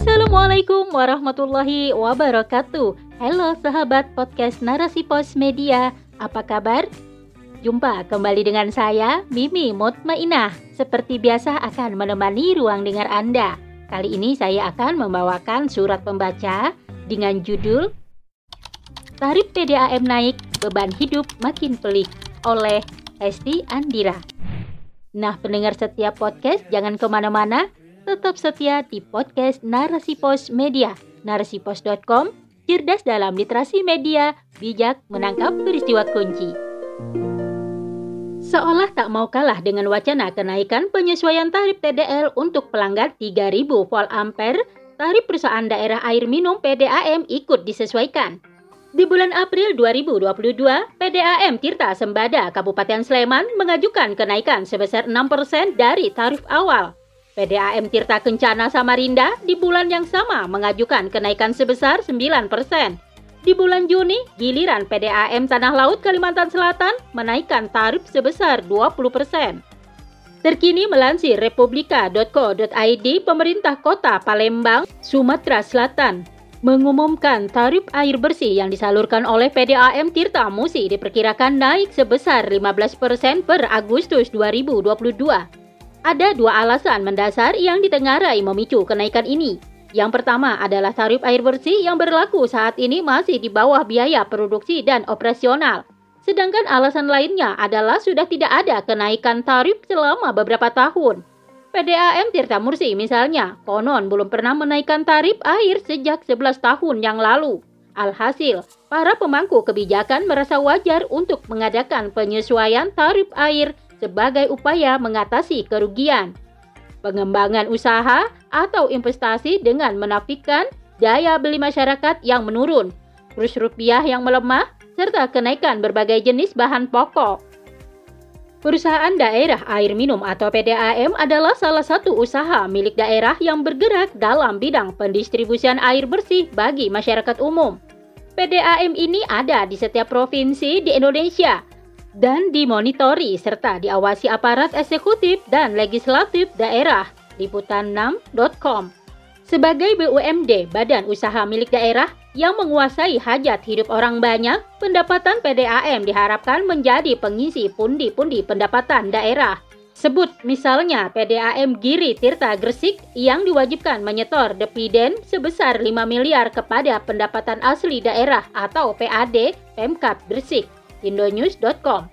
Assalamualaikum warahmatullahi wabarakatuh. Halo sahabat podcast Narasi Pos Media, apa kabar? Jumpa kembali dengan saya, Mimi Mutmainah. Seperti biasa akan menemani ruang dengar Anda. Kali ini saya akan membawakan surat pembaca dengan judul Tarif PDAM naik, beban hidup makin pelik oleh Hesti Andira. Nah, pendengar setiap podcast jangan ke mana-mana, tetap setia di podcast Narasi Pos Media, narasipos.com, cerdas dalam literasi media, bijak menangkap peristiwa kunci. Seolah tak mau kalah dengan wacana kenaikan penyesuaian tarif TDL untuk pelanggan 3000 volt ampere, tarif perusahaan daerah air minum PDAM ikut disesuaikan. Di bulan April 2022, PDAM Tirta Sembada Kabupaten Sleman mengajukan kenaikan sebesar 6% dari tarif awal. PDAM Tirta Kencana Samarinda di bulan yang sama mengajukan kenaikan sebesar 9%. Di bulan Juni, giliran PDAM Tanah Laut Kalimantan Selatan menaikkan tarif sebesar 20%. Terkini melansir republika.co.id pemerintah kota Palembang, Sumatera Selatan mengumumkan tarif air bersih yang disalurkan oleh PDAM Tirta Musi diperkirakan naik sebesar 15% per Agustus 2022. Ada dua alasan mendasar yang ditengarai memicu kenaikan ini. Yang pertama adalah tarif air bersih yang berlaku saat ini masih di bawah biaya produksi dan operasional. Sedangkan alasan lainnya adalah sudah tidak ada kenaikan tarif selama beberapa tahun. PDAM Tirta Mursi misalnya, konon belum pernah menaikkan tarif air sejak 11 tahun yang lalu. Alhasil, para pemangku kebijakan merasa wajar untuk mengadakan penyesuaian tarif air sebagai upaya mengatasi kerugian. Pengembangan usaha atau investasi dengan menafikan daya beli masyarakat yang menurun, kurs rupiah yang melemah, serta kenaikan berbagai jenis bahan pokok. Perusahaan Daerah Air Minum atau PDAM adalah salah satu usaha milik daerah yang bergerak dalam bidang pendistribusian air bersih bagi masyarakat umum. PDAM ini ada di setiap provinsi di Indonesia dan dimonitori serta diawasi aparat eksekutif dan legislatif daerah. Liputan6.com Sebagai BUMD, badan usaha milik daerah, yang menguasai hajat hidup orang banyak, pendapatan PDAM diharapkan menjadi pengisi pundi-pundi pendapatan daerah. Sebut misalnya PDAM Giri Tirta Gresik yang diwajibkan menyetor dividen sebesar 5 miliar kepada pendapatan asli daerah atau PAD Pemkap Gresik. Indonews.com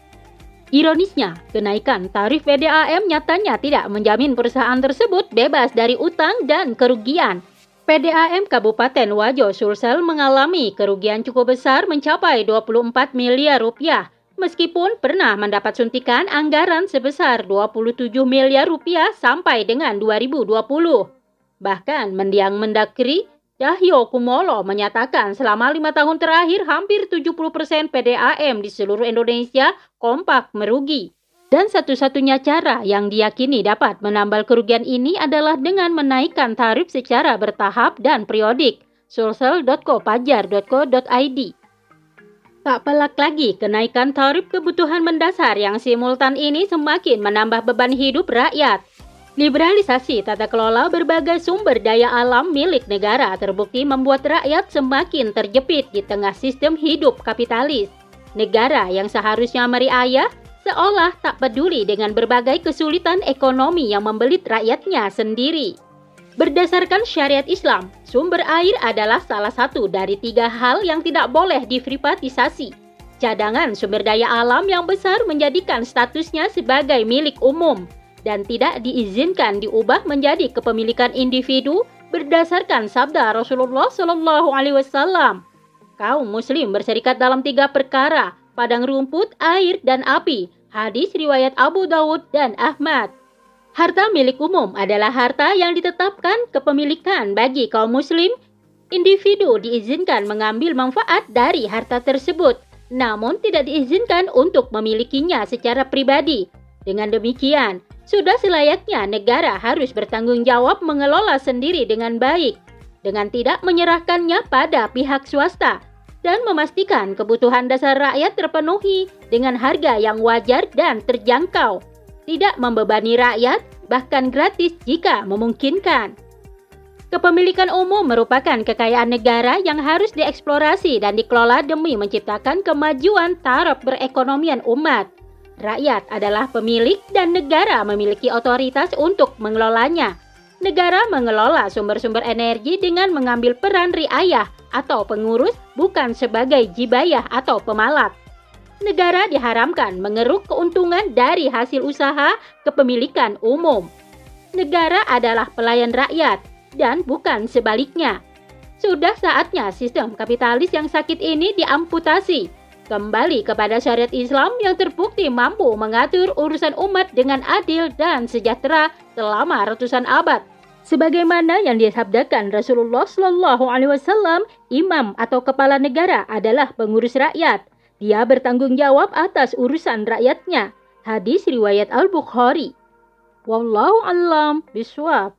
Ironisnya, kenaikan tarif PDAM nyatanya tidak menjamin perusahaan tersebut bebas dari utang dan kerugian PDAM Kabupaten Wajo Sulsel mengalami kerugian cukup besar mencapai 24 miliar rupiah meskipun pernah mendapat suntikan anggaran sebesar 27 miliar rupiah sampai dengan 2020. Bahkan mendiang mendakri Cahyo Kumolo menyatakan selama lima tahun terakhir hampir 70% PDAM di seluruh Indonesia kompak merugi. Dan satu-satunya cara yang diyakini dapat menambal kerugian ini adalah dengan menaikkan tarif secara bertahap dan periodik. sulsel.kopajar.co.id Tak pelak lagi, kenaikan tarif kebutuhan mendasar yang simultan ini semakin menambah beban hidup rakyat. Liberalisasi tata kelola berbagai sumber daya alam milik negara terbukti membuat rakyat semakin terjepit di tengah sistem hidup kapitalis. Negara yang seharusnya meriayah seolah tak peduli dengan berbagai kesulitan ekonomi yang membelit rakyatnya sendiri. Berdasarkan syariat Islam, sumber air adalah salah satu dari tiga hal yang tidak boleh diprivatisasi. Cadangan sumber daya alam yang besar menjadikan statusnya sebagai milik umum dan tidak diizinkan diubah menjadi kepemilikan individu berdasarkan sabda Rasulullah Shallallahu Alaihi Wasallam. Kaum Muslim berserikat dalam tiga perkara: padang rumput, air, dan api, Hadis riwayat Abu Dawud dan Ahmad. Harta milik umum adalah harta yang ditetapkan kepemilikan bagi kaum muslim. Individu diizinkan mengambil manfaat dari harta tersebut, namun tidak diizinkan untuk memilikinya secara pribadi. Dengan demikian, sudah selayaknya negara harus bertanggung jawab mengelola sendiri dengan baik, dengan tidak menyerahkannya pada pihak swasta dan memastikan kebutuhan dasar rakyat terpenuhi dengan harga yang wajar dan terjangkau, tidak membebani rakyat, bahkan gratis jika memungkinkan. Kepemilikan umum merupakan kekayaan negara yang harus dieksplorasi dan dikelola demi menciptakan kemajuan taraf berekonomian umat. Rakyat adalah pemilik dan negara memiliki otoritas untuk mengelolanya. Negara mengelola sumber-sumber energi dengan mengambil peran riayah atau pengurus bukan sebagai jibayah atau pemalat. Negara diharamkan mengeruk keuntungan dari hasil usaha kepemilikan umum. Negara adalah pelayan rakyat dan bukan sebaliknya. Sudah saatnya sistem kapitalis yang sakit ini diamputasi. Kembali kepada syariat Islam yang terbukti mampu mengatur urusan umat dengan adil dan sejahtera selama ratusan abad. Sebagaimana yang disabdakan Rasulullah Shallallahu Alaihi Wasallam, imam atau kepala negara adalah pengurus rakyat. Dia bertanggung jawab atas urusan rakyatnya. Hadis riwayat Al Bukhari. Wallahu alam biswab.